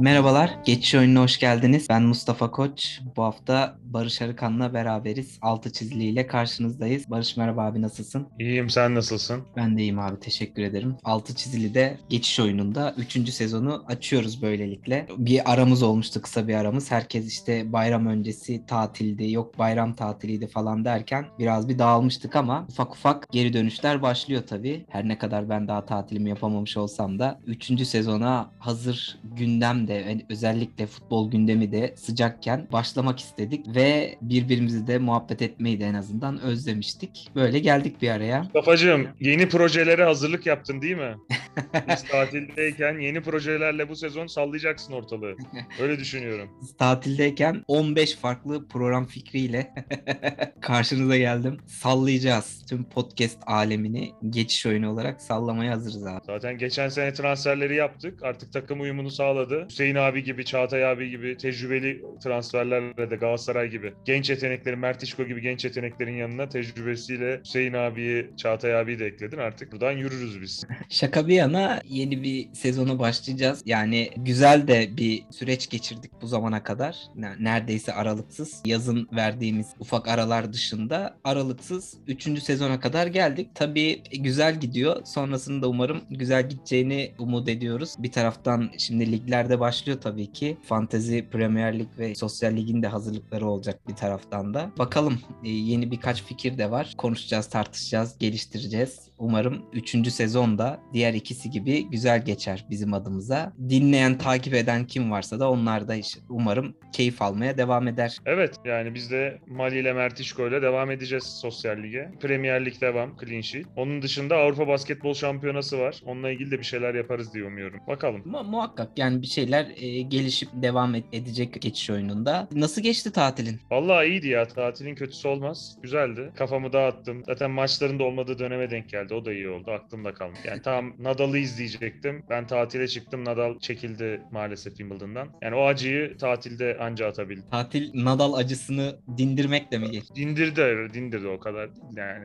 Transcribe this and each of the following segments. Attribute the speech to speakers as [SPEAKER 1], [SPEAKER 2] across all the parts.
[SPEAKER 1] Merhabalar, Geçiş Oyununa hoş geldiniz. Ben Mustafa Koç. Bu hafta Barış Arıkan'la beraberiz. Altı çiziliyle karşınızdayız. Barış merhaba abi nasılsın?
[SPEAKER 2] İyiyim sen nasılsın?
[SPEAKER 1] Ben de iyiyim abi teşekkür ederim. Altı çizili de Geçiş Oyununda 3. sezonu açıyoruz böylelikle. Bir aramız olmuştu kısa bir aramız. Herkes işte bayram öncesi tatildi, yok bayram tatiliydi falan derken biraz bir dağılmıştık ama ufak ufak geri dönüşler başlıyor tabii. Her ne kadar ben daha tatilimi yapamamış olsam da 3. sezona hazır gündem de özellikle futbol gündemi de sıcakken başlamak istedik ve birbirimizi de muhabbet etmeyi de en azından özlemiştik. Böyle geldik bir araya.
[SPEAKER 2] Mustafa'cığım yeni projelere hazırlık yaptın değil mi? Biz tatildeyken yeni projelerle bu sezon sallayacaksın ortalığı. Öyle düşünüyorum.
[SPEAKER 1] Tatildeyken 15 farklı program fikriyle karşınıza geldim. Sallayacağız. Tüm podcast alemini geçiş oyunu olarak sallamaya hazırız abi.
[SPEAKER 2] Zaten geçen sene transferleri yaptık. Artık takım uyumunu sağladı. Hüseyin abi gibi, Çağatay abi gibi tecrübeli transferlerle de Galatasaray gibi genç yeteneklerin, Mert İşko gibi genç yeteneklerin yanına tecrübesiyle Hüseyin abiyi, Çağatay abiyi de ekledin. Artık buradan yürürüz biz.
[SPEAKER 1] Şaka bir yana yeni bir sezonu başlayacağız. Yani güzel de bir süreç geçirdik bu zamana kadar. Ne- Neredeyse aralıksız. Yazın verdiğimiz ufak aralar dışında aralıksız 3. sezona kadar geldik. Tabii güzel gidiyor. Sonrasında umarım güzel gideceğini umut ediyoruz. Bir taraftan şimdi liglerde başlıyor tabii ki. Fantezi, Premier Lig ve Sosyal Lig'in de hazırlıkları olacak bir taraftan da. Bakalım e, yeni birkaç fikir de var. Konuşacağız, tartışacağız, geliştireceğiz. Umarım 3. sezonda diğer ikisi gibi güzel geçer bizim adımıza. Dinleyen, takip eden kim varsa da onlar da umarım keyif almaya devam eder.
[SPEAKER 2] Evet yani biz de Mali ile Mert İşko ile devam edeceğiz Sosyal Lig'e. Premier Lig devam, clean sheet. Onun dışında Avrupa Basketbol Şampiyonası var. Onunla ilgili de bir şeyler yaparız diye umuyorum. Bakalım.
[SPEAKER 1] Mu- muhakkak yani bir şeyler e, gelişip devam et- edecek geçiş oyununda. Nasıl geçti tatilin?
[SPEAKER 2] Vallahi iyiydi ya. Tatilin kötüsü olmaz. Güzeldi. Kafamı dağıttım. Zaten maçların da olmadığı döneme denk geldi. O da iyi oldu. Aklımda kalmış. Yani tam Nadal'ı izleyecektim. Ben tatile çıktım. Nadal çekildi maalesef Wimbledon'dan. Yani o acıyı tatilde anca atabildim.
[SPEAKER 1] Tatil Nadal acısını dindirmekle mi geçti?
[SPEAKER 2] Dindirdi, dindirdi o kadar yani.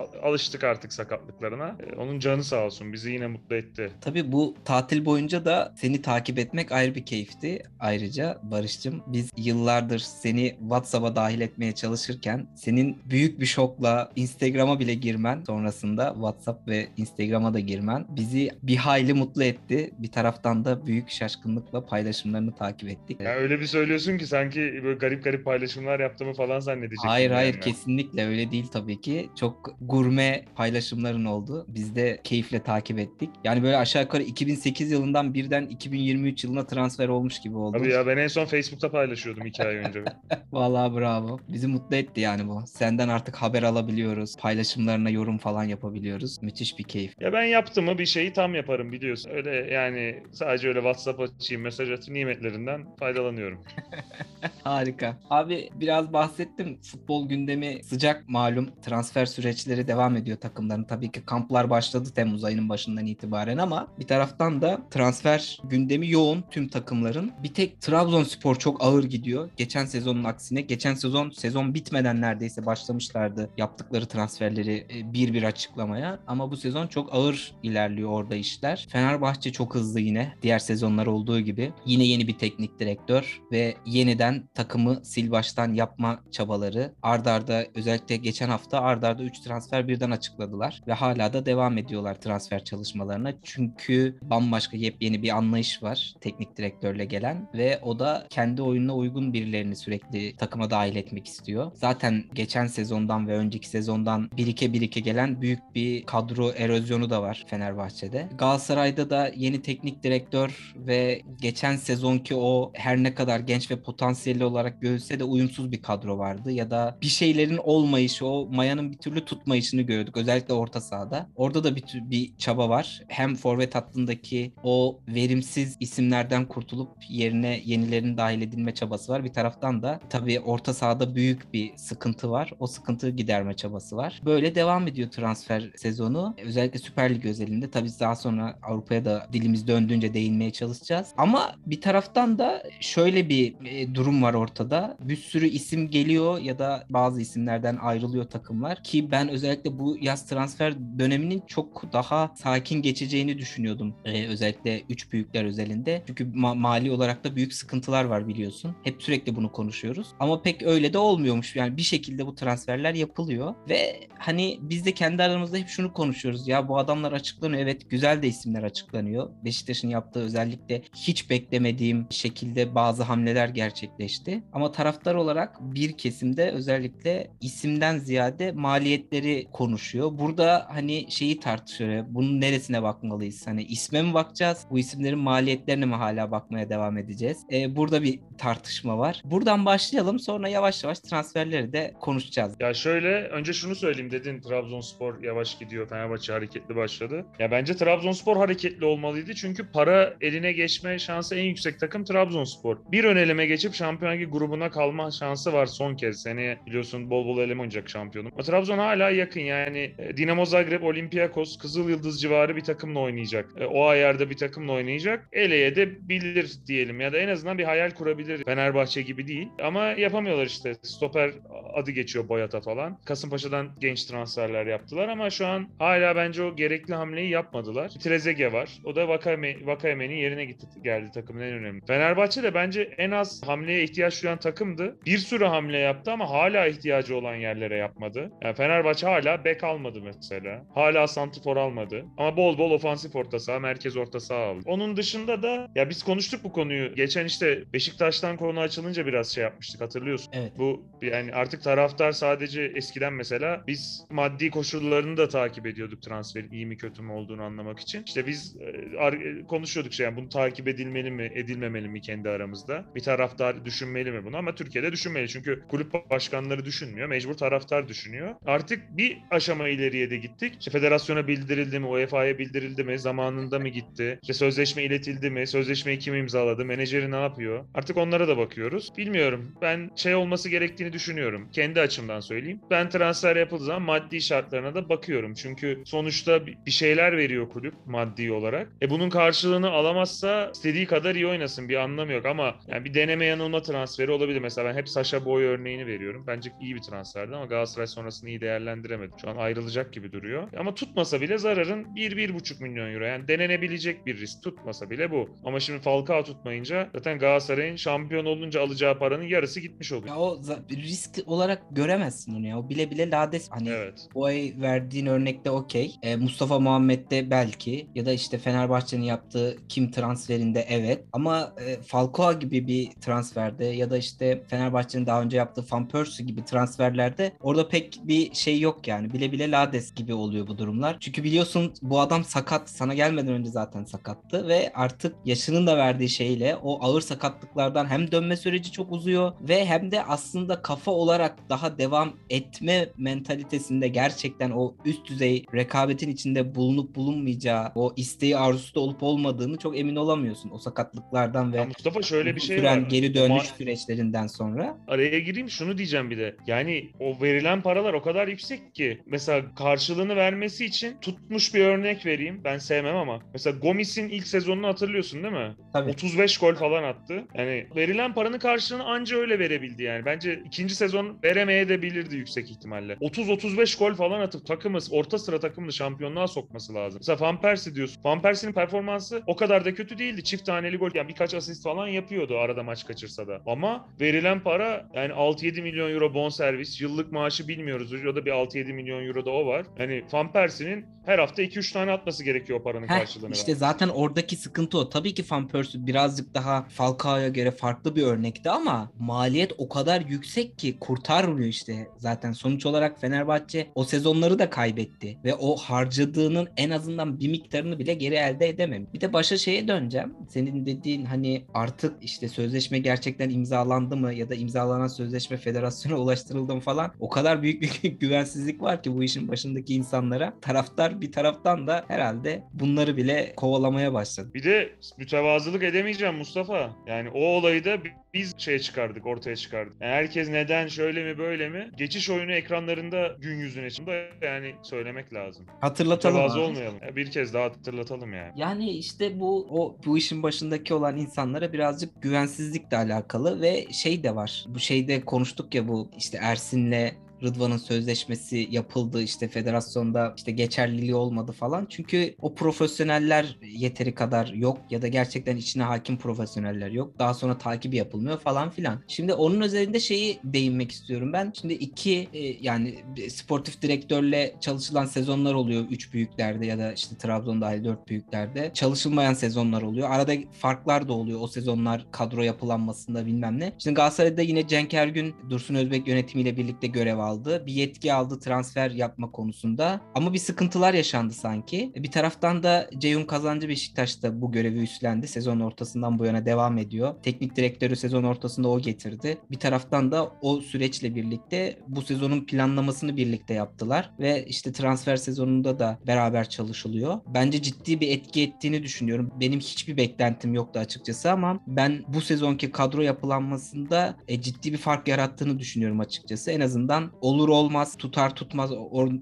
[SPEAKER 2] Al- Alıştık artık sakatlıklarına. Ee, Onun canı sağ olsun. Bizi yine mutlu etti.
[SPEAKER 1] Tabii bu tatil boyunca da seni takip etmek ayrı bir keyifti. Ayrıca Barış'cığım biz yıllardır seni WhatsApp'a dahil etmeye çalışırken senin büyük bir şokla Instagram'a bile girmen sonrasında WhatsApp ve Instagram'a da girmen bizi bir hayli mutlu etti. Bir taraftan da büyük şaşkınlıkla paylaşımlarını takip ettik.
[SPEAKER 2] Ya öyle bir söylüyorsun ki sanki böyle garip garip paylaşımlar yaptığımı falan zannedeceksin.
[SPEAKER 1] Hayır hayır
[SPEAKER 2] yani.
[SPEAKER 1] kesinlikle öyle değil tabii ki. Çok gurme paylaşımların oldu. Biz de keyifle takip ettik. Yani böyle aşağı yukarı 2008 yılından birden 2023 yılına transfer olmuş gibi oldu.
[SPEAKER 2] Tabii ya ben en son Facebook'ta paylaşıyordum iki ay önce.
[SPEAKER 1] Vallahi bravo. Bizi mutlu etti yani bu. Senden artık haber alabiliyoruz. Paylaşımlarına yorum falan yapabiliyoruz. Müthiş bir keyif.
[SPEAKER 2] Ya ben yaptım mı bir şeyi tam yaparım biliyorsun. Öyle yani sadece öyle WhatsApp açayım, mesaj atayım nimetlerinden faydalanıyorum.
[SPEAKER 1] Harika. Abi biraz bahsettim. Futbol gündemi sıcak malum. Transfer süreçleri devam ediyor takımların. Tabii ki kamplar başladı Temmuz ayının başından itibaren ama bir taraftan da transfer gündemi yoğun tüm takımların. Bir tek Trabzonspor çok ağır gidiyor. Geçen sezonun aksine. Geçen sezon sezon bitmeden neredeyse başlamışlardı yaptıkları transferleri e, bir bir açıklamaya. Ama bu sezon çok ağır ilerliyor orada işler. Fenerbahçe çok hızlı yine. Diğer sezonlar olduğu gibi. Yine yeni bir teknik direktör ve yeniden takımı sil baştan yapma çabaları. Ardarda özellikle geçen hafta ardarda 3 transfer birden açıkladılar ve hala da devam ediyorlar transfer çalışmalarına. Çünkü bambaşka yepyeni bir anlayış var teknik direktörle gelen ve o da kendi oyununa uygun birilerini sürekli takıma dahil etmek istiyor. Zaten geçen sezondan ve önceki sezondan birike birike gelen büyük bir kadro erozyonu da var Fenerbahçe'de. Galatasaray'da da yeni teknik direktör ve geçen sezonki o her ne kadar genç ve potansiyelli olarak görülse de uyumsuz bir kadro vardı ya da bir şeylerin olmayışı, o mayanın bir türlü tutmayışını gördük özellikle orta sahada. Orada da bir bir çaba var. Hem forvet hattındaki o verimsiz isimlerden kurtulup yerine yenilerin dahil edilme çabası var. Bir taraftan da tabii orta sahada büyük bir sıkıntı var. O sıkıntıyı giderme çabası var. Böyle devam ediyor transfer sezonu. Özellikle Süper Lig özelinde. Tabii daha sonra Avrupa'ya da dilimiz döndüğünce değinmeye çalışacağız. Ama bir taraftan da şöyle bir e, durum var ortada. Bir sürü isim geliyor ya da bazı isimlerden ayrılıyor takımlar ki ben özellikle bu yaz transfer döneminin çok daha sakin geçeceğini düşünüyordum. E, özellikle üç büyükler özelinde. Çünkü ma- mali olarak da büyük sıkıntılar var biliyorsun. Hep sürekli bunu konuşuyoruz. Ama pek öyle de olmuyormuş. Yani bir şekilde bu transferler yapılıyor ve hani biz de kendi aramızda hep şunu konuşuyoruz. Ya bu adamlar açıklanıyor. Evet güzel de isimler açıklanıyor. Beşiktaş'ın yaptığı özellikle hiç beklemediğim şekilde bazı hamleler gerçekleşti. Ama taraftar olarak bir kesimde özellikle isimden ziyade maliyetleri konuşuyor. Burada hani şeyi tartışıyor. Bunun neresine bakmalıyız? Hani isme mi bakacağız? Bu isimlerin maliyetlerine mi hala bakmaya devam edeceğiz? Ee, burada bir tartışma var. Buradan başlayalım. Sonra yavaş yavaş transferleri de konuşacağız.
[SPEAKER 2] Ya şöyle önce şunu söyleyeyim dedin Trabzonspor yavaş gidiyor. Fenerbahçe hareketli başladı. Ya bence Trabzonspor hareketli olmalıydı. Çünkü para eline geçme şansı en yüksek takım Trabzonspor. Bir ön eleme geçip Şampiyon Ligi grubuna kalma şansı var son kez. Seneye biliyorsun bol bol eleme oynayacak şampiyonum. Ama Trabzon hala yakın yani. E, Dinamo Zagreb, Olympiakos, Kızıl Yıldız civarı bir takımla oynayacak. E, O ayarda bir takımla oynayacak. Eleye de bilir diyelim ya da en azından bir hayal kurabilir. Fenerbahçe gibi değil. Ama yapamıyorlar işte. Stoper adı geçiyor Boyata falan. Kasımpaşa'dan genç transferler yaptılar ama şu an hala bence o gerekli hamleyi yapmadılar. Trezeguet var. O da Vakame, Vakame'nin yerine gitti geldi takımın en önemli. Fenerbahçe de bence en az hamleye ihtiyaç duyan takımdı. Bir sürü hamle yaptı ama hala ihtiyacı olan yerlere yapmadı. Yani Fenerbahçe hala bek almadı mesela. Hala santifor almadı. Ama bol bol ofansif orta saha, merkez orta saha aldı. Onun dışında da ya biz konuştuk bu konuyu. Geçen işte Beşiktaş'tan konu açılınca biraz şey yapmıştık hatırlıyorsun.
[SPEAKER 1] Evet.
[SPEAKER 2] Bu yani artık taraftar sadece eskiden mesela biz maddi koşullarını da takip ediyorduk transferin iyi mi kötü mü olduğunu anlamak için. İşte biz e, ar- konuşuyorduk şey yani bunu takip edilmeli mi edilmemeli mi kendi aramızda. Bir taraftar düşünmeli mi bunu ama Türkiye'de düşünmeli çünkü kulüp başkanları düşünmüyor. Mecbur taraftar düşünüyor. Artık bir aşama ileriye de gittik. İşte federasyona bildirildi mi, UEFA'ya bildirildi mi, zamanında mı gitti? İşte sözleşme iletildi mi, sözleşmeyi kim imzaladı, menajeri ne yapıyor? Artık onlara da bakıyoruz. Bilmiyorum. Ben şey olması gerektiğini düşünüyorum. Kendi açımdan söyleyeyim. Ben transfer yapıldığı zaman maddi şartlarına da bakıyorum. Çünkü sonuçta bir şeyler veriyor kulüp maddi olarak. E bunun karşılığını alamazsa istediği kadar iyi oynasın. Bir anlamı yok ama yani bir deneme yanılma transferi olabilir. Mesela ben hep Sasha Boy örneğini veriyorum. Bence iyi bir transferdi ama Galatasaray sonrasını iyi değerlendiremedi. Şu an ayrılacak gibi duruyor. Ama tutmasa bile zararın 1-1,5 milyon euro. Yani denenebilecek bir risk. Tutmasa bile bu. Ama şimdi Falcao tutmayınca zaten Galatasaray'ın şampiyon olunca alacağı paranın yarısı gitmiş oluyor.
[SPEAKER 1] Ya o risk olarak göremezsin onu ya. O bile bile lades. Hani
[SPEAKER 2] Evet.
[SPEAKER 1] bu ay verdiğin örnekte okey. E, Mustafa Muhammed'de belki ya da işte Fenerbahçe'nin yaptığı kim transferinde evet. Ama e, Falcao gibi bir transferde ya da işte Fenerbahçe'nin daha önce yaptığı Van Persie gibi transferlerde orada pek bir şey yok yani. Bile bile lades gibi oluyor bu durumlar. Çünkü biliyorsun bu adam sakat. Sana gelmeden önce zaten sakattı ve artık yaşının da verdiği şeyle o ağır sakatlıklardan hem dönme süreci çok uzuyor ve hem de aslında kafa olarak daha devam etme mentalitesinde gerçekten o üst düzey rekabetin içinde bulunup bulunmayacağı, o isteği arzusu da olup olmadığını çok emin olamıyorsun o sakatlıklardan ve
[SPEAKER 2] Ya Mustafa şöyle bir şey
[SPEAKER 1] süren
[SPEAKER 2] var.
[SPEAKER 1] geri dönüş
[SPEAKER 2] Ma-
[SPEAKER 1] süreçlerinden sonra.
[SPEAKER 2] araya gireyim şunu diyeceğim bir de. Yani o verilen paralar o kadar yüksek ki. Mesela karşılığını vermesi için tutmuş bir örnek vereyim. Ben sevmem ama. Mesela Gomis'in ilk sezonunu hatırlıyorsun değil mi?
[SPEAKER 1] Tabii.
[SPEAKER 2] 35 gol falan attı. Yani verilen paranın karşılığını anca öyle verebildi yani. Bence ikinci sezon veremeye de bilirdi yüksek ihtimalle. 30-35 gol falan atıp takımı, orta sıra takımını şampiyonluğa sokması lazım. Mesela Van Persie diyorsun. Van Persie'nin performansı o kadar da kötü değildi. Çift taneli gol yani birkaç asist falan yapıyordu arada maç kaçırsa da. Ama verilen para yani 6-7 milyon euro bonservis. Yıllık maaşı bilmiyoruz. O da bir 6-7 milyon euro da o var. Hani Van Persie'nin her hafta 2-3 tane atması gerekiyor o paranın
[SPEAKER 1] Heh,
[SPEAKER 2] karşılığını.
[SPEAKER 1] işte zaten oradaki sıkıntı o. Tabii ki Van Persie birazcık daha Falcao'ya göre farklı bir örnekti ama maliyet o kadar yüksek ki kurtarmıyor işte. Zaten sonuç olarak Fenerbahçe o sezonları da kaybetti ve o harcadığının en azından bir miktarını bile geri elde edemem. Bir de başa şeye döneceğim. Senin dediğin hani artık işte sözleşme gerçekten imzalandı mı ya da imzalanan sözleşme federasyona ulaştırıldı mı falan. O kadar büyük bir güvensizlik var ki bu işin başındaki insanlara. Taraftar bir taraftan da herhalde bunları bile kovalamaya başladı.
[SPEAKER 2] Bir de mütevazılık edemeyeceğim Mustafa. Yani o olayı da biz şey çıkardık, ortaya çıkardık. Yani herkes neden şöyle mi böyle mi? Geçiş oyunu ekranlarında gün yüzüne çıktı. Yani söylemek lazım.
[SPEAKER 1] Hatırlatalım
[SPEAKER 2] Mütevazı olmayalım. Bir kez daha hatırlatalım yani.
[SPEAKER 1] Yani işte bu o bu işin başındaki olan insanlara birazcık güvensizlikle alakalı ve şey de var. Bu şeyde konuştuk ya bu işte Ersin'le Rıdvan'ın sözleşmesi yapıldı işte federasyonda işte geçerliliği olmadı falan. Çünkü o profesyoneller yeteri kadar yok ya da gerçekten içine hakim profesyoneller yok. Daha sonra takibi yapılmıyor falan filan. Şimdi onun üzerinde şeyi değinmek istiyorum ben. Şimdi iki e, yani sportif direktörle çalışılan sezonlar oluyor üç büyüklerde ya da işte Trabzon dahil dört büyüklerde. Çalışılmayan sezonlar oluyor. Arada farklar da oluyor o sezonlar kadro yapılanmasında bilmem ne. Şimdi Galatasaray'da yine Cenk Ergün Dursun Özbek yönetimiyle birlikte görev aldı aldı. Bir yetki aldı transfer yapma konusunda. Ama bir sıkıntılar yaşandı sanki. Bir taraftan da Ceyhun Kazancı Beşiktaş'ta bu görevi üstlendi. Sezon ortasından bu yana devam ediyor. Teknik direktörü sezon ortasında o getirdi. Bir taraftan da o süreçle birlikte bu sezonun planlamasını birlikte yaptılar. Ve işte transfer sezonunda da beraber çalışılıyor. Bence ciddi bir etki ettiğini düşünüyorum. Benim hiçbir beklentim yoktu açıkçası ama ben bu sezonki kadro yapılanmasında e, ciddi bir fark yarattığını düşünüyorum açıkçası. En azından olur olmaz, tutar tutmaz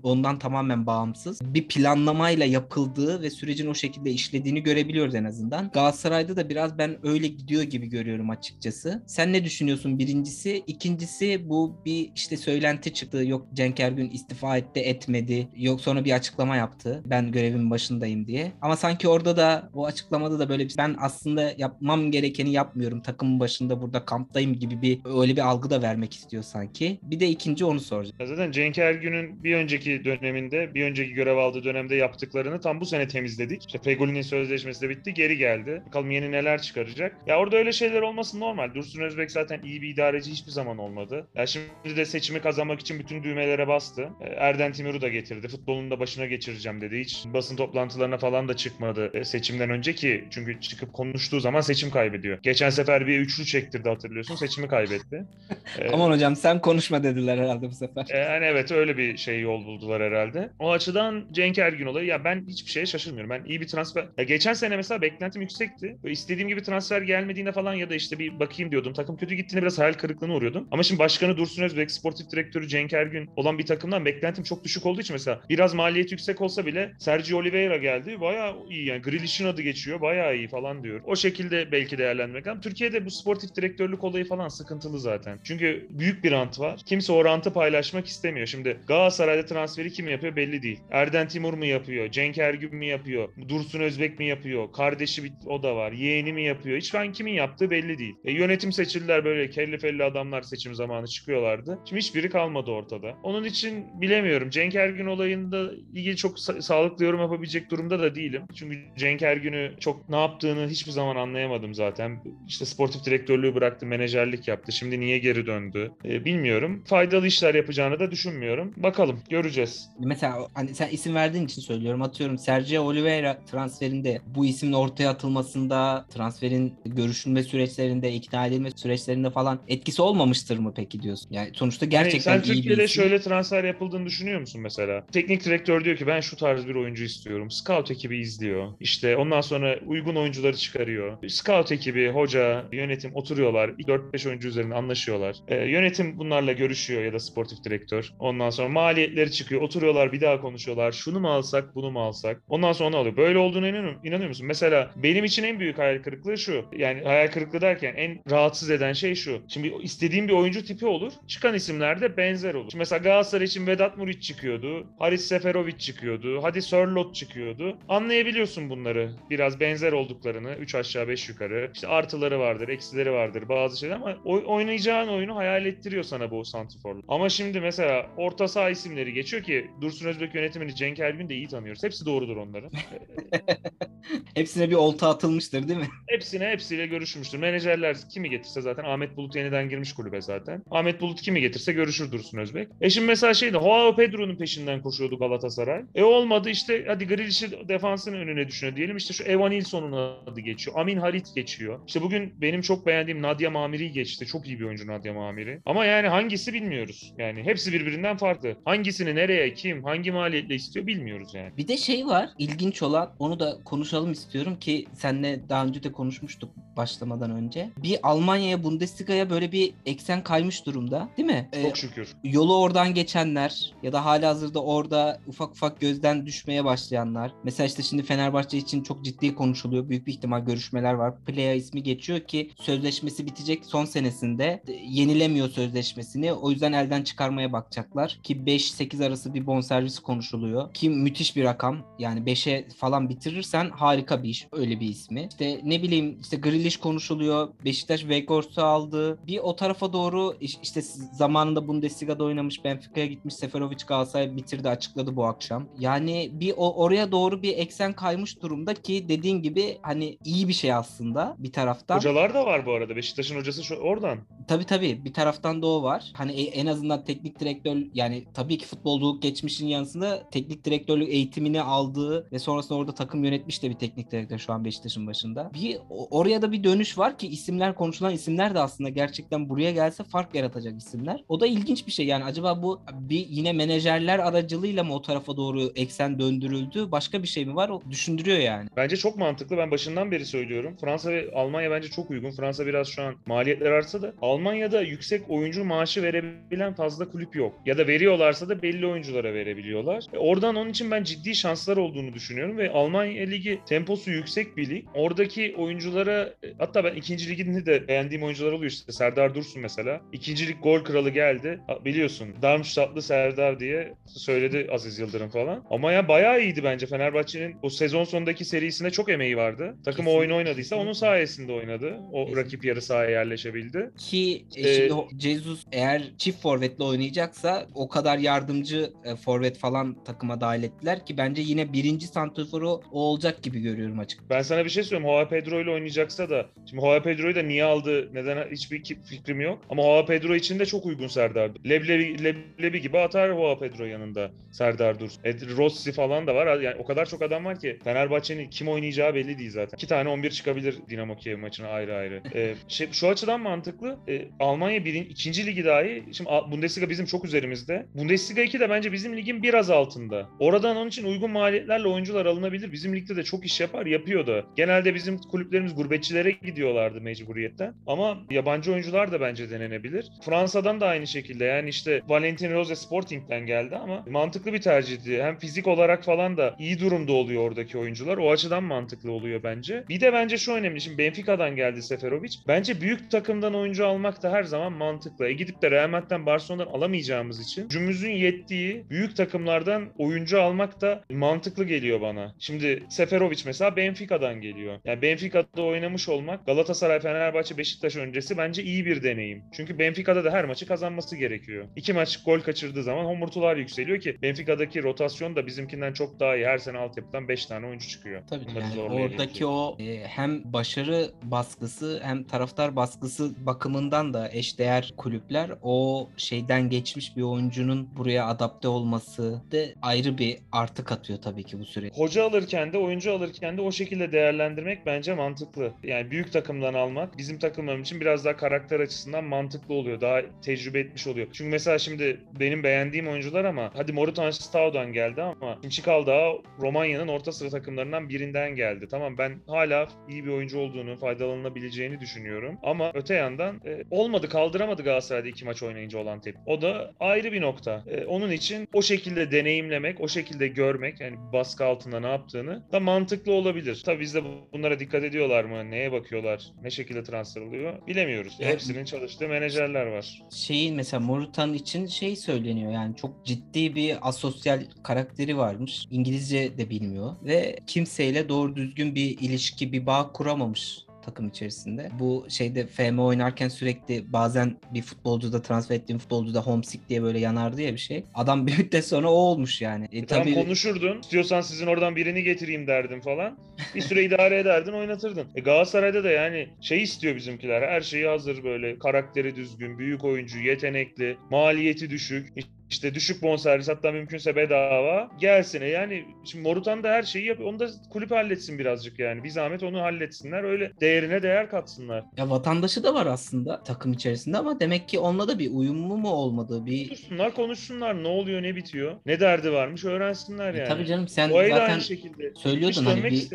[SPEAKER 1] ondan tamamen bağımsız bir planlamayla yapıldığı ve sürecin o şekilde işlediğini görebiliyoruz en azından. Galatasaray'da da biraz ben öyle gidiyor gibi görüyorum açıkçası. Sen ne düşünüyorsun birincisi? İkincisi bu bir işte söylenti çıktı. Yok Cenk Ergün istifa etti etmedi. Yok sonra bir açıklama yaptı. Ben görevimin başındayım diye. Ama sanki orada da o açıklamada da böyle bir ben aslında yapmam gerekeni yapmıyorum. Takımın başında burada kamptayım gibi bir öyle bir algı da vermek istiyor sanki. Bir de ikinci onu soracağım.
[SPEAKER 2] Zaten Cenk Ergün'ün bir önceki döneminde, bir önceki görev aldığı dönemde yaptıklarını tam bu sene temizledik. İşte Fegoli'nin sözleşmesi de bitti, geri geldi. Bakalım yeni neler çıkaracak. Ya orada öyle şeyler olması normal. Dursun Özbek zaten iyi bir idareci hiçbir zaman olmadı. Ya şimdi de seçimi kazanmak için bütün düğmelere bastı. E, Erden Timur'u da getirdi. Futbolun da başına geçireceğim dedi. Hiç basın toplantılarına falan da çıkmadı e, seçimden önceki. Çünkü çıkıp konuştuğu zaman seçim kaybediyor. Geçen sefer bir üçlü çektirdi hatırlıyorsun. Seçimi kaybetti.
[SPEAKER 1] E, Aman hocam sen konuşma dediler herhalde bu sefer.
[SPEAKER 2] Yani evet öyle bir şey yol buldular herhalde. O açıdan Cenk Ergün olayı ya ben hiçbir şeye şaşırmıyorum. Ben iyi bir transfer. Ya geçen sene mesela beklentim yüksekti. Böyle istediğim gibi transfer gelmediğinde falan ya da işte bir bakayım diyordum. Takım kötü gittiğinde biraz hayal kırıklığına uğruyordum. Ama şimdi başkanı Dursun Özbek, sportif direktörü Cenk Ergün olan bir takımdan beklentim çok düşük olduğu için mesela biraz maliyet yüksek olsa bile Sergio Oliveira geldi. Bayağı iyi yani Grealish'in adı geçiyor. Bayağı iyi falan diyor. O şekilde belki değerlendirmek lazım. Türkiye'de bu sportif direktörlük olayı falan sıkıntılı zaten. Çünkü büyük bir rant var. Kimse o rantı paylaşmak istemiyor. Şimdi Galatasaray'da transferi kim yapıyor belli değil. Erden Timur mu yapıyor? Cenk Ergün mü yapıyor? Dursun Özbek mi yapıyor? Kardeşi bir, o da var. Yeğeni mi yapıyor? Hiç ben kimin yaptığı belli değil. E, yönetim seçildiler böyle kelli felli adamlar seçim zamanı çıkıyorlardı. Şimdi hiçbiri kalmadı ortada. Onun için bilemiyorum. Cenk Ergün olayında ilgili çok sa- sağlıklı yorum yapabilecek durumda da değilim. Çünkü Cenk Ergün'ü çok ne yaptığını hiçbir zaman anlayamadım zaten. İşte sportif direktörlüğü bıraktı, menajerlik yaptı. Şimdi niye geri döndü? E, bilmiyorum. Faydalı işler yapacağını da düşünmüyorum. Bakalım göreceğiz.
[SPEAKER 1] Mesela hani sen isim verdiğin için söylüyorum. Atıyorum Sergio Oliveira transferinde bu ismin ortaya atılmasında, transferin görüşülme süreçlerinde, ikna edilme süreçlerinde falan etkisi olmamıştır mı peki diyorsun? Yani sonuçta gerçekten
[SPEAKER 2] yani sen
[SPEAKER 1] iyi
[SPEAKER 2] Türkiye'de
[SPEAKER 1] bir isim.
[SPEAKER 2] şöyle transfer yapıldığını düşünüyor musun mesela? Teknik direktör diyor ki ben şu tarz bir oyuncu istiyorum. Scout ekibi izliyor. İşte ondan sonra uygun oyuncuları çıkarıyor. Scout ekibi, hoca, yönetim oturuyorlar. 4-5 oyuncu üzerinde anlaşıyorlar. Ee, yönetim bunlarla görüşüyor ya da sportif direktör. Ondan sonra maliyetleri çıkıyor. Oturuyorlar bir daha konuşuyorlar. Şunu mu alsak bunu mu alsak? Ondan sonra onu alıyor. Böyle olduğuna inanıyor, inanıyor musun? Mesela benim için en büyük hayal kırıklığı şu. Yani hayal kırıklığı derken en rahatsız eden şey şu. Şimdi istediğim bir oyuncu tipi olur. Çıkan isimler de benzer olur. Şimdi mesela Galatasaray için Vedat Muriç çıkıyordu. Haris Seferovic çıkıyordu. Hadi Sörlot çıkıyordu. Anlayabiliyorsun bunları. Biraz benzer olduklarını. 3 aşağı 5 yukarı. İşte artıları vardır, eksileri vardır bazı şeyler ama oy- oynayacağın oyunu hayal ettiriyor sana bu santiforlu. Ama şimdi mesela orta saha isimleri geçiyor ki Dursun Özbek yönetimini Cenk Ergün de iyi tanıyoruz. Hepsi doğrudur onların.
[SPEAKER 1] Hepsine bir olta atılmıştır değil mi?
[SPEAKER 2] Hepsine hepsiyle görüşmüştür. Menajerler kimi getirse zaten Ahmet Bulut yeniden girmiş kulübe zaten. Ahmet Bulut kimi getirse görüşür Dursun Özbek. E şimdi mesela şeydi Joao Pedro'nun peşinden koşuyordu Galatasaray. E olmadı işte hadi Grealish'i defansın önüne düşünüyor diyelim. İşte şu Evan Nilsson'un adı geçiyor. Amin Halit geçiyor. İşte bugün benim çok beğendiğim Nadia Mamiri geçti. Çok iyi bir oyuncu Nadia Mamiri. Ama yani hangisi bilmiyoruz. Yani hepsi birbirinden farklı. Hangisini nereye, kim, hangi maliyetle istiyor bilmiyoruz yani.
[SPEAKER 1] Bir de şey var ilginç olan onu da konuşalım istiyorum ki senle daha önce de konuşmuştuk başlamadan önce. Bir Almanya'ya Bundesliga'ya böyle bir eksen kaymış durumda değil mi?
[SPEAKER 2] Çok şükür.
[SPEAKER 1] yolu oradan geçenler ya da hala hazırda orada ufak ufak gözden düşmeye başlayanlar. Mesela işte şimdi Fenerbahçe için çok ciddi konuşuluyor. Büyük bir ihtimal görüşmeler var. Playa ismi geçiyor ki sözleşmesi bitecek son senesinde yenilemiyor sözleşmesini. O yüzden elden çıkarmaya bakacaklar. Ki 5-8 arası bir bonservis konuşuluyor. Ki müthiş bir rakam. Yani 5'e falan bitirirsen harika bir iş. Öyle bir ismi. İşte ne bileyim işte Grealish konuşuluyor. Beşiktaş Weghorst'u aldı. Bir o tarafa doğru iş- işte zamanında Bundesliga'da oynamış Benfica'ya gitmiş Seferovic Galatasaray bitirdi açıkladı bu akşam. Yani bir o, oraya doğru bir eksen kaymış durumda ki dediğin gibi hani iyi bir şey aslında bir taraftan.
[SPEAKER 2] Hocalar da var bu arada. Beşiktaş'ın hocası şu, oradan.
[SPEAKER 1] Tabii tabii bir taraftan da o var. Hani e- en azından teknik direktör yani tabii ki futbolculuk geçmişin yanısında teknik direktörlük eğitimini aldığı ve sonrasında orada takım yönetmiş de bir teknik direktör şu an Beşiktaş'ın başında. Bir oraya da bir dönüş var ki isimler konuşulan isimler de aslında gerçekten buraya gelse fark yaratacak isimler. O da ilginç bir şey yani acaba bu bir yine menajerler aracılığıyla mı o tarafa doğru eksen döndürüldü? Başka bir şey mi var? O düşündürüyor yani.
[SPEAKER 2] Bence çok mantıklı. Ben başından beri söylüyorum. Fransa ve Almanya bence çok uygun. Fransa biraz şu an maliyetler artsa da Almanya'da yüksek oyuncu maaşı verebilen fazla kulüp yok. Ya da veriyorlarsa da belli oyunculara verebiliyorlar. E, Oradan onun için ben ciddi şanslar olduğunu düşünüyorum ve Almanya Ligi temposu yüksek bir lig. Oradaki oyunculara e, hatta ben ikinci liginde de beğendiğim oyuncular oluyor işte. Serdar Dursun mesela. İkinci lig gol kralı geldi. Biliyorsun Darmstadtlı Serdar diye söyledi Aziz Yıldırım falan. Ama ya bayağı iyiydi bence Fenerbahçe'nin o sezon sonundaki serisinde çok emeği vardı. Takım
[SPEAKER 1] Kesinlikle,
[SPEAKER 2] oynadıysa onun sayesinde oynadı. O
[SPEAKER 1] Kesinlikle.
[SPEAKER 2] rakip yarı sahaya yerleşebildi.
[SPEAKER 1] Ki e,
[SPEAKER 2] Ee,
[SPEAKER 1] şimdi Jesus eğer çift forvetle oynayacaksa o kadar yardımcı e, forvet falan takıma dahil ettiler ki bence yine birinci santraforu o olacak gibi görüyorum açık.
[SPEAKER 2] Ben sana bir şey söyleyeyim. Joao Pedro ile oynayacaksa da şimdi Joao Pedro'yu da niye aldı? Neden hiçbir fikrim yok. Ama Joao Pedro için de çok uygun Serdar. Leblebi, Leblebi gibi atar Joao Pedro yanında Serdar Dursun. E, Rossi falan da var. Yani o kadar çok adam var ki Fenerbahçe'nin kim oynayacağı belli değil zaten. İki tane 11 çıkabilir Dinamo Kiev maçına ayrı ayrı. E, şey, şu açıdan mantıklı. E, Almanya birin, ikinci ligi dahi. Şimdi A- Bundesliga bizim çok üzerimizde. Bundesliga 2 de bence bizim ligin biraz altında. Oradan onun için uygun maliyetlerle oyuncular alınabilir. Bizim ligde de çok iş yapar, yapıyor da. Genelde bizim kulüplerimiz gurbetçilere gidiyorlardı mecburiyetten. Ama yabancı oyuncular da bence denenebilir. Fransa'dan da aynı şekilde. Yani işte Valentin Rose Sporting'den geldi ama mantıklı bir tercihti. Hem fizik olarak falan da iyi durumda oluyor oradaki oyuncular. O açıdan mantıklı oluyor bence. Bir de bence şu önemli. Şimdi Benfica'dan geldi Seferovic. Bence büyük takımdan oyuncu almak da her zaman mantıklı. E gidip de Real Madrid'den Barcelona'dan alamayacağımız için gücümüzün yettiği büyük takımlardan oyuncu almak da mantıklı geliyor bana. Şimdi Seferovic mesela Benfica'dan geliyor. Yani Benfica'da oynamış olmak Galatasaray, Fenerbahçe, Beşiktaş öncesi bence iyi bir deneyim. Çünkü Benfica'da da her maçı kazanması gerekiyor. İki maç gol kaçırdığı zaman homurtular yükseliyor ki Benfica'daki rotasyon da bizimkinden çok daha iyi. Her sene altyapıdan 5 tane oyuncu çıkıyor.
[SPEAKER 1] Tabii
[SPEAKER 2] Bunları
[SPEAKER 1] yani oradaki o e, hem başarı baskısı hem taraftar baskısı bakımından da eşdeğer kulüpler o şeyden geçmiş bir oyuncunun buraya adapte olması da ayrı bir artı katıyor tabii ki bu süreç.
[SPEAKER 2] Hoca alırken de oyuncu alırken de o şekilde değerlendirmek bence mantıklı. Yani büyük takımdan almak bizim takımlarım için biraz daha karakter açısından mantıklı oluyor. Daha tecrübe etmiş oluyor. Çünkü mesela şimdi benim beğendiğim oyuncular ama hadi Morutan Stau'dan geldi ama Çinçikal daha Romanya'nın orta sıra takımlarından birinden geldi. Tamam ben hala iyi bir oyuncu olduğunu, faydalanabileceğini düşünüyorum. Ama öte yandan e, olmadı kaldıramadı Galatasaray'da iki maç oynayınca olan tepki. O da ayrı bir nokta. E, onun için o şekilde deneyimlemek, o şekilde görmek yani baskı altında ne yaptığını da mantıklı olabilir. Tabii bizde bu- bunlara dikkat ediyorlar mı? Neye bakıyorlar? Ne şekilde transfer oluyor? Bilemiyoruz.
[SPEAKER 1] Yani-
[SPEAKER 2] Hepsinin çalıştığı menajerler var.
[SPEAKER 1] Şeyin mesela Morutan için şey söyleniyor yani çok ciddi bir asosyal karakteri varmış. İngilizce de bilmiyor ve kimseyle doğru düzgün bir ilişki, bir bağ kuramamış takım içerisinde. Bu şeyde FM oynarken sürekli bazen bir futbolcuda transfer ettiğim futbolcuda homesick diye böyle yanardı ya bir şey. Adam bir müddet sonra o olmuş yani. E,
[SPEAKER 2] E tamam
[SPEAKER 1] tabii
[SPEAKER 2] konuşurdun. İstiyorsan sizin oradan birini getireyim derdin falan. Bir süre idare ederdin oynatırdın. E Galatasaray'da da yani şey istiyor bizimkiler. Her şeyi hazır böyle. Karakteri düzgün, büyük oyuncu, yetenekli, maliyeti düşük. İşte düşük bonservis hatta mümkünse bedava gelsin. E yani şimdi Morutan da her şeyi yapıyor. Onu da kulüp halletsin birazcık yani. Bir zahmet onu halletsinler. Öyle değerine değer katsınlar.
[SPEAKER 1] Ya vatandaşı da var aslında takım içerisinde ama demek ki onunla da bir uyumlu mu olmadığı bir
[SPEAKER 2] Konuşsunlar konuşsunlar. Ne oluyor ne bitiyor. Ne derdi varmış öğrensinler
[SPEAKER 1] E,
[SPEAKER 2] yani.
[SPEAKER 1] tabii canım sen
[SPEAKER 2] da
[SPEAKER 1] zaten
[SPEAKER 2] aynı şekilde.
[SPEAKER 1] söylüyordun hani bir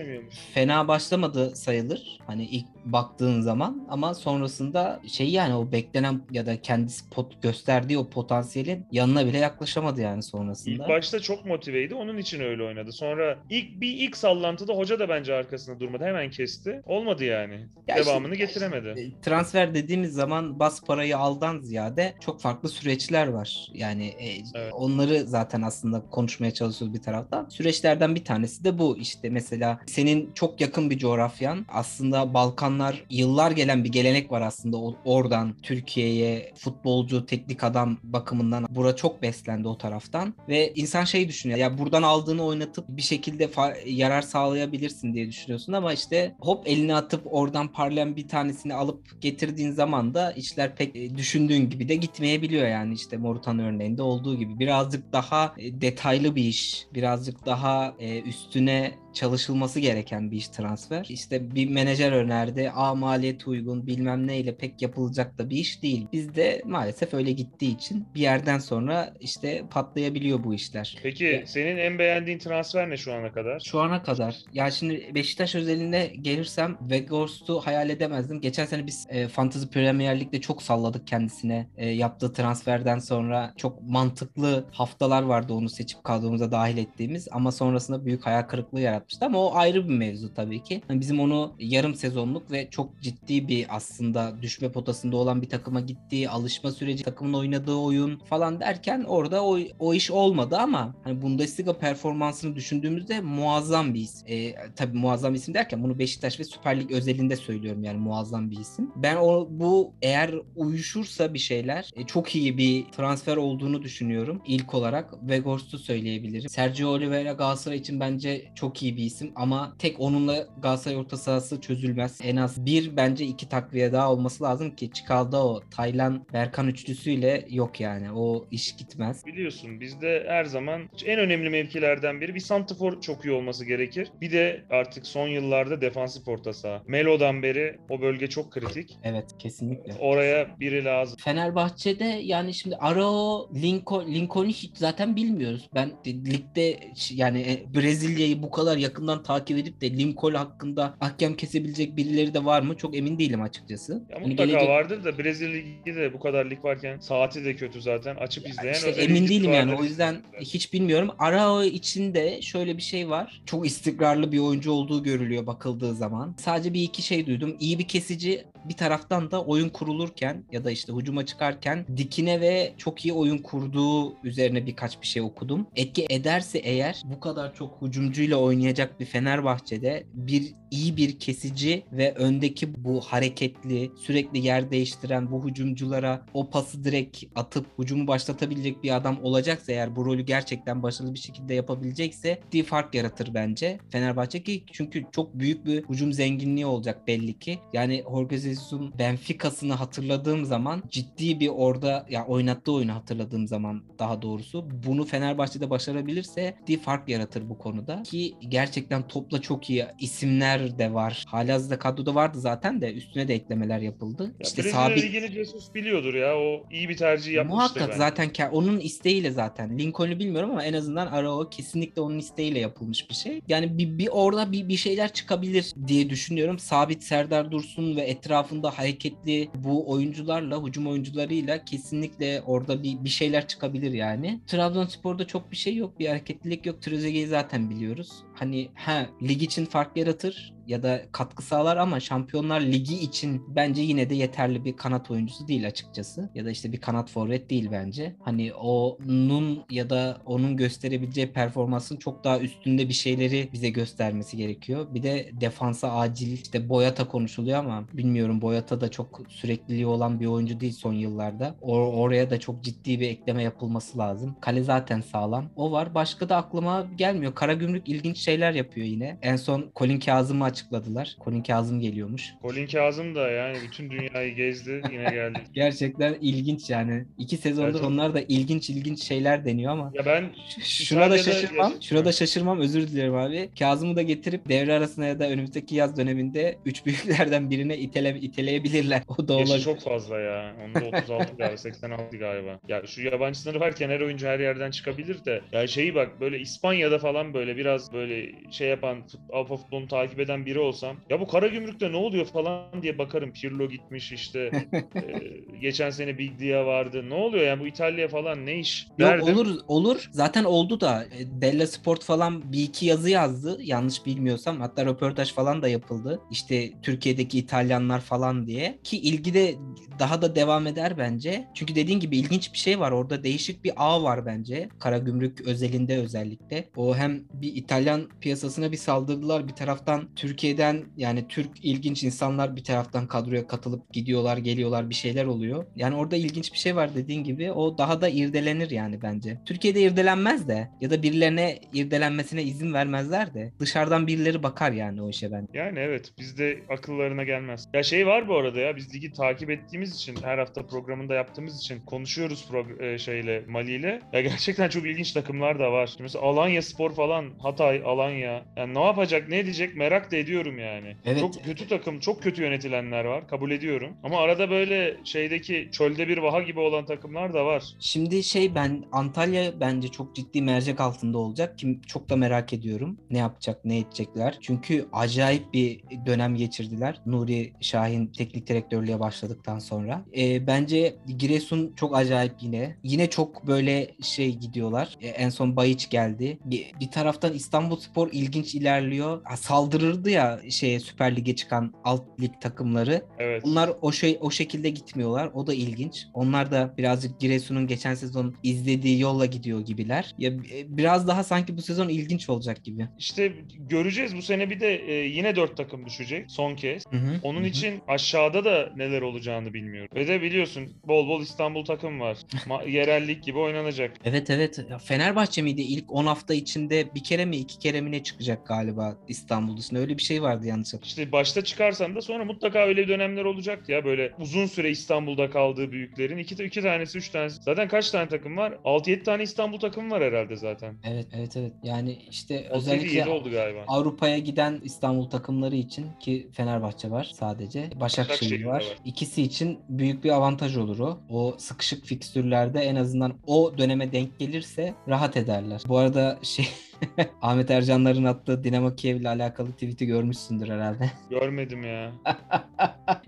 [SPEAKER 1] fena başlamadı sayılır. Hani ilk baktığın zaman ama sonrasında şey yani o beklenen ya da kendisi pot gösterdiği o potansiyelin yanına bile yaklaşamadı yani sonrasında.
[SPEAKER 2] İlk başta çok motiveydi. Onun için öyle oynadı. Sonra ilk bir ilk sallantıda hoca da bence arkasında durmadı. Hemen kesti. Olmadı yani.
[SPEAKER 1] Ya işte-
[SPEAKER 2] Devamını getiremedi.
[SPEAKER 1] E, transfer dediğimiz zaman bas parayı aldan ziyade çok farklı süreçler var. Yani e,
[SPEAKER 2] Evet.
[SPEAKER 1] onları zaten aslında konuşmaya çalışıyoruz bir taraftan. Süreçlerden bir tanesi de bu işte mesela senin çok yakın bir coğrafyan aslında Balkanlar yıllar gelen bir gelenek var aslında oradan Türkiye'ye futbolcu, teknik adam bakımından bura çok beslendi o taraftan. Ve insan şey düşünüyor ya buradan aldığını oynatıp bir şekilde yarar sağlayabilirsin diye düşünüyorsun. Ama işte hop elini atıp oradan parlayan bir tanesini alıp getirdiğin zaman da işler pek e, düşündüğün gibi de gitmeyebiliyor. Yani işte Morutan örneğinde olduğu gibi birazcık daha e, detaylı bir iş, birazcık daha e, üstüne çalışılması gereken bir iş transfer. İşte bir menajer önerdi. A maliyeti uygun bilmem neyle pek yapılacak da bir iş değil. Bizde maalesef öyle gittiği için bir yerden sonra işte patlayabiliyor bu işler.
[SPEAKER 2] Peki
[SPEAKER 1] Ya-
[SPEAKER 2] senin en beğendiğin transfer ne şu ana kadar?
[SPEAKER 1] Şu ana kadar ya şimdi Beşiktaş özelinde gelirsem Weghorst'u hayal edemezdim. Geçen sene biz e, Fantasy Premier Lig'de çok salladık kendisine. E, yaptığı transferden sonra çok mantıklı haftalar vardı onu seçip kadromuza dahil ettiğimiz ama sonrasında büyük hayal kırıklığı yaratmıştı ama o ayrı bir mevzu tabii ki. Hani bizim onu yarım sezonluk ve çok ciddi bir aslında düşme potasında olan bir takıma gittiği, alışma süreci, takımın oynadığı oyun falan derken orada o, o iş olmadı ama hani Bundesliga performansını düşündüğümüzde muazzam bir isim. E, tabii muazzam isim derken bunu Beşiktaş ve Süper Lig özelinde söylüyorum yani muazzam bir isim. Ben o bu eğer uyuşursa bir şeyler e, çok iyi bir transfer olduğunu düşünüyorum. İlk olarak Weghorst'u söyleyebilirim. Sergio Oliveira Galatasaray için bence çok iyi bir isim ama tek onunla Galatasaray orta sahası çözülmez. En az bir bence iki takviye daha olması lazım ki Çikaldao, Taylan, Berkan üçlüsüyle yok yani. O iş gitmez.
[SPEAKER 2] Biliyorsun bizde her zaman en önemli mevkilerden biri bir santifor çok iyi olması gerekir. Bir de artık son yıllarda defansif orta saha. Melo'dan beri o bölge çok kritik.
[SPEAKER 1] Evet kesinlikle.
[SPEAKER 2] Oraya biri lazım.
[SPEAKER 1] Fenerbahçe'de yani şimdi Arao, Lincoln, Lincoln'u hiç zaten bilmiyoruz. Ben de, ligde yani e, Brezilya'yı bu kadar yakından takip edip de Lincoln hakkında hakem kesebilecek birileri de var mı? Çok emin değilim açıkçası.
[SPEAKER 2] Ya
[SPEAKER 1] Hani
[SPEAKER 2] mutlaka
[SPEAKER 1] gelecek-
[SPEAKER 2] vardır da Brezilya Ligi de bu kadar lig varken saati de kötü zaten. Açıp izleyen
[SPEAKER 1] İşte emin değilim yani o yüzden hiç bilmiyorum. Arao için de şöyle bir şey var. Çok istikrarlı bir oyuncu olduğu görülüyor bakıldığı zaman. Sadece bir iki şey duydum. İyi bir kesici bir taraftan da oyun kurulurken ya da işte hücuma çıkarken dikine ve çok iyi oyun kurduğu üzerine birkaç bir şey okudum. Etki ederse eğer bu kadar çok hücumcuyla oynayacak bir Fenerbahçe'de bir iyi bir kesici ve öndeki bu hareketli sürekli yer değiştiren bu hücumculara o pası direkt atıp hücumu başlatabilecek bir adam olacaksa eğer bu rolü gerçekten başarılı bir şekilde yapabilecekse ciddi fark yaratır bence Fenerbahçe ki çünkü çok büyük bir hücum zenginliği olacak belli ki. Yani Jorge Jesus'un Benfica'sını hatırladığım zaman ciddi bir orada ya oynattığı oyunu hatırladığım zaman daha doğrusu bunu Fenerbahçe'de başarabilirse ciddi fark yaratır bu konuda ki gerçekten topla çok iyi isimler de var. Halihazırda kadroda vardı zaten de üstüne de eklemeler yapıldı.
[SPEAKER 2] Ya
[SPEAKER 1] işte sabit
[SPEAKER 2] Ligi'ni Jesus biliyordur ya. O iyi bir tercih yapmıştır
[SPEAKER 1] Muhakkak
[SPEAKER 2] bence.
[SPEAKER 1] zaten onun isteğiyle zaten. Lincoln'u bilmiyorum ama en azından Arao kesinlikle onun isteğiyle yapılmış bir şey. Yani bir, bir orada bir, bir şeyler çıkabilir diye düşünüyorum. Sabit Serdar Dursun ve etrafında hareketli bu oyuncularla, hücum oyuncularıyla kesinlikle orada bir, bir şeyler çıkabilir yani. Trabzonspor'da çok bir şey yok. Bir hareketlilik yok. Trezeguet'i zaten biliyoruz. Hani ha lig için fark yaratır ya da katkı sağlar ama Şampiyonlar Ligi için bence yine de yeterli bir kanat oyuncusu değil açıkçası. Ya da işte bir kanat forvet değil bence. Hani onun ya da onun gösterebileceği performansın çok daha üstünde bir şeyleri bize göstermesi gerekiyor. Bir de defansa acil işte Boyata konuşuluyor ama bilmiyorum Boyata da çok sürekliliği olan bir oyuncu değil son yıllarda. Or- oraya da çok ciddi bir ekleme yapılması lazım. Kale zaten sağlam. O var. Başka da aklıma gelmiyor. Karagümrük ilginç şeyler yapıyor yine. En son Colin Kazım'ı açıkladılar. Colin Kazım geliyormuş.
[SPEAKER 2] Colin Kazım da yani bütün dünyayı gezdi yine geldi.
[SPEAKER 1] Gerçekten ilginç yani. İki sezondur
[SPEAKER 2] Evet.
[SPEAKER 1] onlar da ilginç ilginç şeyler deniyor ama
[SPEAKER 2] Ya ben
[SPEAKER 1] Şuna da şaşırmam.
[SPEAKER 2] yaş-
[SPEAKER 1] Şuna da şaşırmam. Özür dilerim abi. Kazım'ı da getirip devre arasına ya da önümüzdeki yaz döneminde üç büyüklerden birine itele, iteleyebilirler. O da
[SPEAKER 2] yaşı
[SPEAKER 1] olabilir.
[SPEAKER 2] çok fazla ya. Onun da 36 galiba 86 galiba. Ya şu yabancı sınırı varken her oyuncu her yerden çıkabilir de. Ya şeyi bak böyle İspanya'da falan böyle biraz böyle şey yapan Avrupa futbolunu takip eden biri olsam ya bu Karagümrük'te ne oluyor falan diye bakarım. Pirlo gitmiş işte. Ee, geçen sene Big Dia vardı. Ne oluyor yani bu İtalya falan ne iş?
[SPEAKER 1] Yok olur olur. Zaten oldu da E, Della Sport falan bir iki yazı yazdı. Yanlış bilmiyorsam. Hatta röportaj falan da yapıldı. İşte Türkiye'deki İtalyanlar falan diye. Ki ilgi de daha da devam eder bence. Çünkü dediğin gibi ilginç bir şey var. Orada değişik bir ağ var bence. Karagümrük özelinde özellikle. O hem bir İtalyan piyasasına bir saldırdılar. Bir taraftan Türkiye'den yani Türk ilginç insanlar bir taraftan kadroya katılıp gidiyorlar, geliyorlar bir şeyler oluyor. Yani orada ilginç bir şey var dediğin gibi. O daha da irdelenir yani bence. Türkiye'de irdelenmez de ya da birilerine irdelenmesine izin vermezler de dışarıdan birileri bakar yani o işe ben.
[SPEAKER 2] Yani evet bizde akıllarına gelmez. Ya şey var bu arada ya biz ligi takip ettiğimiz için her hafta programında yaptığımız için konuşuyoruz prog- e, şeyle Mali ile. Ya gerçekten çok ilginç takımlar da var. Mesela Alanya Spor falan Hatay, Alanya. Yani ne yapacak, ne edecek merak da ediyorum yani.
[SPEAKER 1] Evet.
[SPEAKER 2] Çok kötü takım, çok kötü yönetilenler var. Kabul ediyorum. Ama arada böyle şeydeki çölde bir vaha gibi olan takımlar da var.
[SPEAKER 1] Şimdi şey ben Antalya bence çok ciddi mercek altında olacak. Kim çok da merak ediyorum. Ne yapacak, ne edecekler. Çünkü acayip bir dönem geçirdiler. Nuri Şahin teknik direktörlüğe başladıktan sonra. Ee, bence Giresun çok acayip yine. Yine çok böyle şey gidiyorlar. Ee, en son Bayiç geldi. Bir, bir taraftan İstanbulspor ilginç ilerliyor. Ha, saldırırdı ya şeye Süper Lig'e çıkan alt lig takımları.
[SPEAKER 2] Evet.
[SPEAKER 1] Bunlar o şey o şekilde gitmiyorlar. O da ilginç. Onlar da birazcık Giresun'un geçen sezon izlediği yolla gidiyor gibiler. Ya e, biraz daha sanki bu sezon ilginç olacak gibi.
[SPEAKER 2] İşte göreceğiz bu sene bir de e, yine dört takım düşecek son kez.
[SPEAKER 1] Hı hı,
[SPEAKER 2] Onun
[SPEAKER 1] hı hı.
[SPEAKER 2] için aşağıda da neler olacağını bilmiyorum. Ve de biliyorsun bol bol İstanbul takım var. Ma- yerellik gibi oynanacak.
[SPEAKER 1] Evet evet. Fenerbahçe miydi ilk 10 hafta içinde bir kere mi iki kere mi ne çıkacak galiba İstanbul dışında. Öyle bir şey vardı yanlış hatırlamıyorsam.
[SPEAKER 2] İşte başta çıkarsan da sonra mutlaka öyle dönemler olacak ya böyle uzun süre İstanbul'da kaldığı büyüklerin iki, iki tanesi üç tanesi. Zaten kaç tane takım var? 6-7 tane İstanbul takımı var herhalde zaten.
[SPEAKER 1] Evet evet evet. Yani işte
[SPEAKER 2] 6-7
[SPEAKER 1] özellikle
[SPEAKER 2] oldu galiba.
[SPEAKER 1] Avrupa'ya giden İstanbul takımları için ki Fenerbahçe var sadece. Başakşehir
[SPEAKER 2] Başakşehir
[SPEAKER 1] var.
[SPEAKER 2] var.
[SPEAKER 1] İkisi için büyük bir avantaj olur o. O sıkışık fikstürlerde en azından o döneme denk gelirse rahat ederler. Bu arada şey Ahmet Ercanlar'ın attığı Dinamo Kiev ile alakalı tweet'i görmüşsündür herhalde.
[SPEAKER 2] Görmedim ya.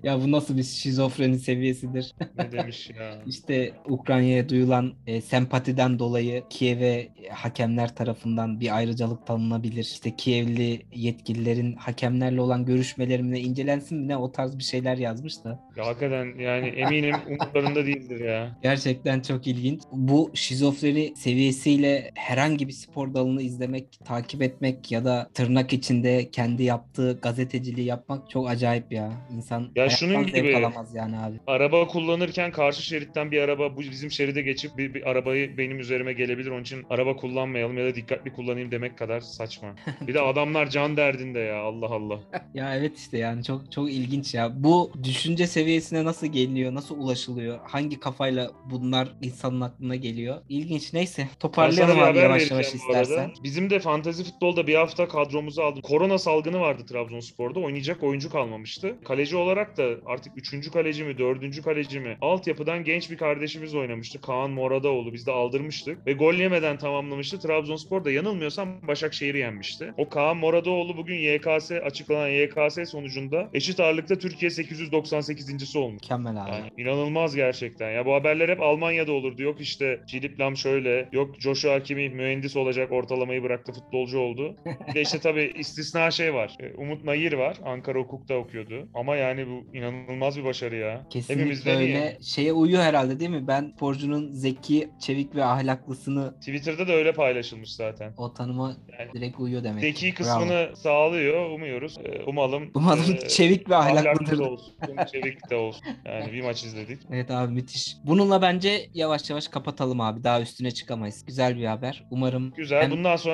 [SPEAKER 1] ya bu nasıl bir şizofreni seviyesidir?
[SPEAKER 2] Ne demiş ya.
[SPEAKER 1] İşte Ukrayna'ya duyulan e, sempatiden dolayı Kiev'e hakemler tarafından bir ayrıcalık tanınabilir. İşte Kievli yetkililerin hakemlerle olan görüşmeleri mi ne incelensin mi ne o tarz bir şeyler yazmış da.
[SPEAKER 2] Ya hakikaten yani eminim umutlarında değildir ya.
[SPEAKER 1] Gerçekten çok ilginç. Bu şizofreni seviyesiyle herhangi bir spor dalını izlemek, takip etmek ya da tırnak içinde kendi yaptığı gazeteciliği yapmak çok acayip ya. İnsan
[SPEAKER 2] Ya şunun gibi-
[SPEAKER 1] alamaz yani abi.
[SPEAKER 2] Araba kullanırken karşı şeritten bir araba bu bizim şeride geçip bir, bir arabayı benim üzerime gelebilir. Onun için araba kullanmayalım ya da dikkatli kullanayım demek kadar saçma. Bir de adamlar can derdinde ya Allah Allah.
[SPEAKER 1] Ya evet işte yani çok çok ilginç ya. Bu düşünce seviyesine nasıl geliniyor, nasıl ulaşılıyor, hangi kafayla bunlar insanın aklına geliyor? İlginç. Neyse toparlayalım abi yavaş yavaş istersen.
[SPEAKER 2] Bizim de fantezi futbolda bir hafta kadromuzu aldık. Korona salgını vardı Trabzonspor'da. Oynayacak oyuncu kalmamıştı. Kaleci olarak da artık 3. kaleci mi 4. kaleci mi altyapıdan genç bir kardeşimiz oynamıştı. Kaan Moradaoğlu. Biz de aldırmıştık. Ve gol yemeden tamamlamıştı. Trabzonspor da yanılmıyorsam Başakşehir'i yenmişti. O Kaan Moradaoğlu bugün YKS açıklanan YKS sonucunda eşit ağırlıkta Türkiye 898.si olmuş.
[SPEAKER 1] Mükemmel abi.
[SPEAKER 2] Yani inanılmaz gerçekten. Ya bu haberler hep Almanya'da olurdu. Yok işte Philip Lam şöyle, yok Joshua Hakimi mühendis olacak ortalamayı bıraktı futbolcu oldu. Bir de işte tabii istisna şey var. E, Umut Nayir var. Ankara Hukuk'ta okuyordu. Ama yani bu inanılmaz bir başarı ya.
[SPEAKER 1] Kesinlikle
[SPEAKER 2] Hepimizden iyi.
[SPEAKER 1] öyle. Şeye uyuyor herhalde değil mi? Ben sporcunun zeki, çevik ve ahlaklısını
[SPEAKER 2] Twitter'da da öyle paylaşılmış zaten.
[SPEAKER 1] o tanıma
[SPEAKER 2] Yani
[SPEAKER 1] direkt uyuyor demek.
[SPEAKER 2] zeki
[SPEAKER 1] ki.
[SPEAKER 2] kısmını
[SPEAKER 1] Bravo.
[SPEAKER 2] sağlıyor umuyoruz. Ee, umalım
[SPEAKER 1] Umarım
[SPEAKER 2] e,
[SPEAKER 1] çevik ve
[SPEAKER 2] ahlaklı
[SPEAKER 1] ahlaklıdır.
[SPEAKER 2] da olsun. Çevik de olsun. Yani bir maç izledik.
[SPEAKER 1] Evet abi müthiş. Bununla bence yavaş yavaş kapatalım abi. Daha üstüne çıkamayız. Güzel bir haber. Umarım
[SPEAKER 2] Güzel.
[SPEAKER 1] hem-
[SPEAKER 2] Bundan sonra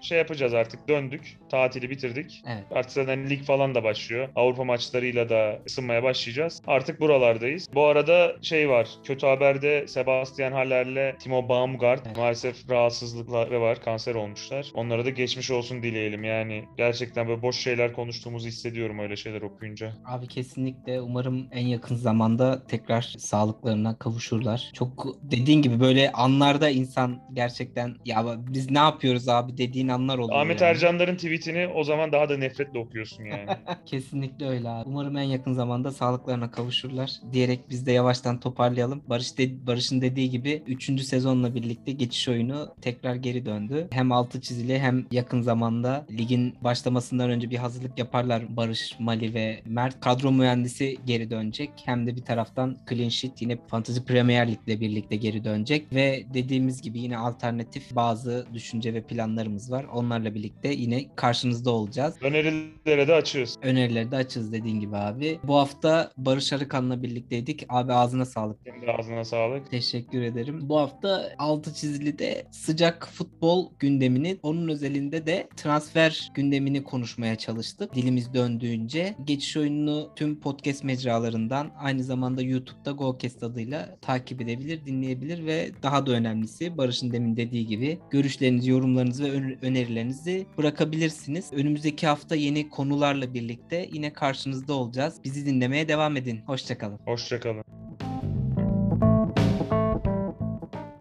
[SPEAKER 2] şey yapacağız artık. Döndük. Tatili bitirdik.
[SPEAKER 1] Evet.
[SPEAKER 2] Artık zaten lig falan da başlıyor. Avrupa maçlarıyla da ısınmaya başlayacağız. Artık buralardayız. Bu arada şey var. Kötü haberde Sebastian Haller'le Timo Baumgart
[SPEAKER 1] Evet.
[SPEAKER 2] maalesef rahatsızlıkları var. Kanser olmuşlar. Onlara da geçmiş olsun dileyelim. Yani gerçekten böyle boş şeyler konuştuğumuzu hissediyorum öyle şeyler okuyunca.
[SPEAKER 1] Abi kesinlikle umarım en yakın zamanda tekrar sağlıklarına kavuşurlar. Çok dediğin gibi böyle anlarda insan gerçekten ya biz ne yapıyoruz abi dediğin anlar oluyor.
[SPEAKER 2] Ahmet
[SPEAKER 1] yani.
[SPEAKER 2] Ercanların tweetini o zaman daha da nefretle okuyorsun yani.
[SPEAKER 1] Kesinlikle öyle abi. Umarım en yakın zamanda sağlıklarına kavuşurlar diyerek biz de yavaştan toparlayalım. Barış de, Barış'ın dediği gibi 3. sezonla birlikte geçiş oyunu tekrar geri döndü. Hem altı çizili hem yakın zamanda ligin başlamasından önce bir hazırlık yaparlar Barış, Mali ve Mert. Kadro mühendisi geri dönecek. Hem de bir taraftan Clean Sheet yine Fantasy Premier Lig'le birlikte geri dönecek ve dediğimiz gibi yine alternatif bazı düşünce ve planlarımız var. Onlarla birlikte yine karşınızda olacağız.
[SPEAKER 2] Önerilere de açığız.
[SPEAKER 1] Önerileri de açız dediğin gibi abi. Bu hafta Barış Arıkan'la birlikteydik. Abi ağzına sağlık.
[SPEAKER 2] Senin ağzına sağlık.
[SPEAKER 1] Teşekkür ederim. Bu hafta altı çizili de sıcak futbol gündemini, onun özelinde de transfer gündemini konuşmaya çalıştık. Dilimiz döndüğünce geçiş oyununu tüm podcast mecralarından aynı zamanda YouTube'da GoCast adıyla takip edebilir, dinleyebilir ve daha da önemlisi Barış'ın demin dediği gibi görüşlerinizi, yorumlarınızı ve ön- önerilerinizi bırakabilirsiniz. Önümüzdeki hafta yeni konularla birlikte yine karşınızda olacağız. Bizi dinlemeye devam edin. Hoşçakalın.
[SPEAKER 2] Hoşçakalın.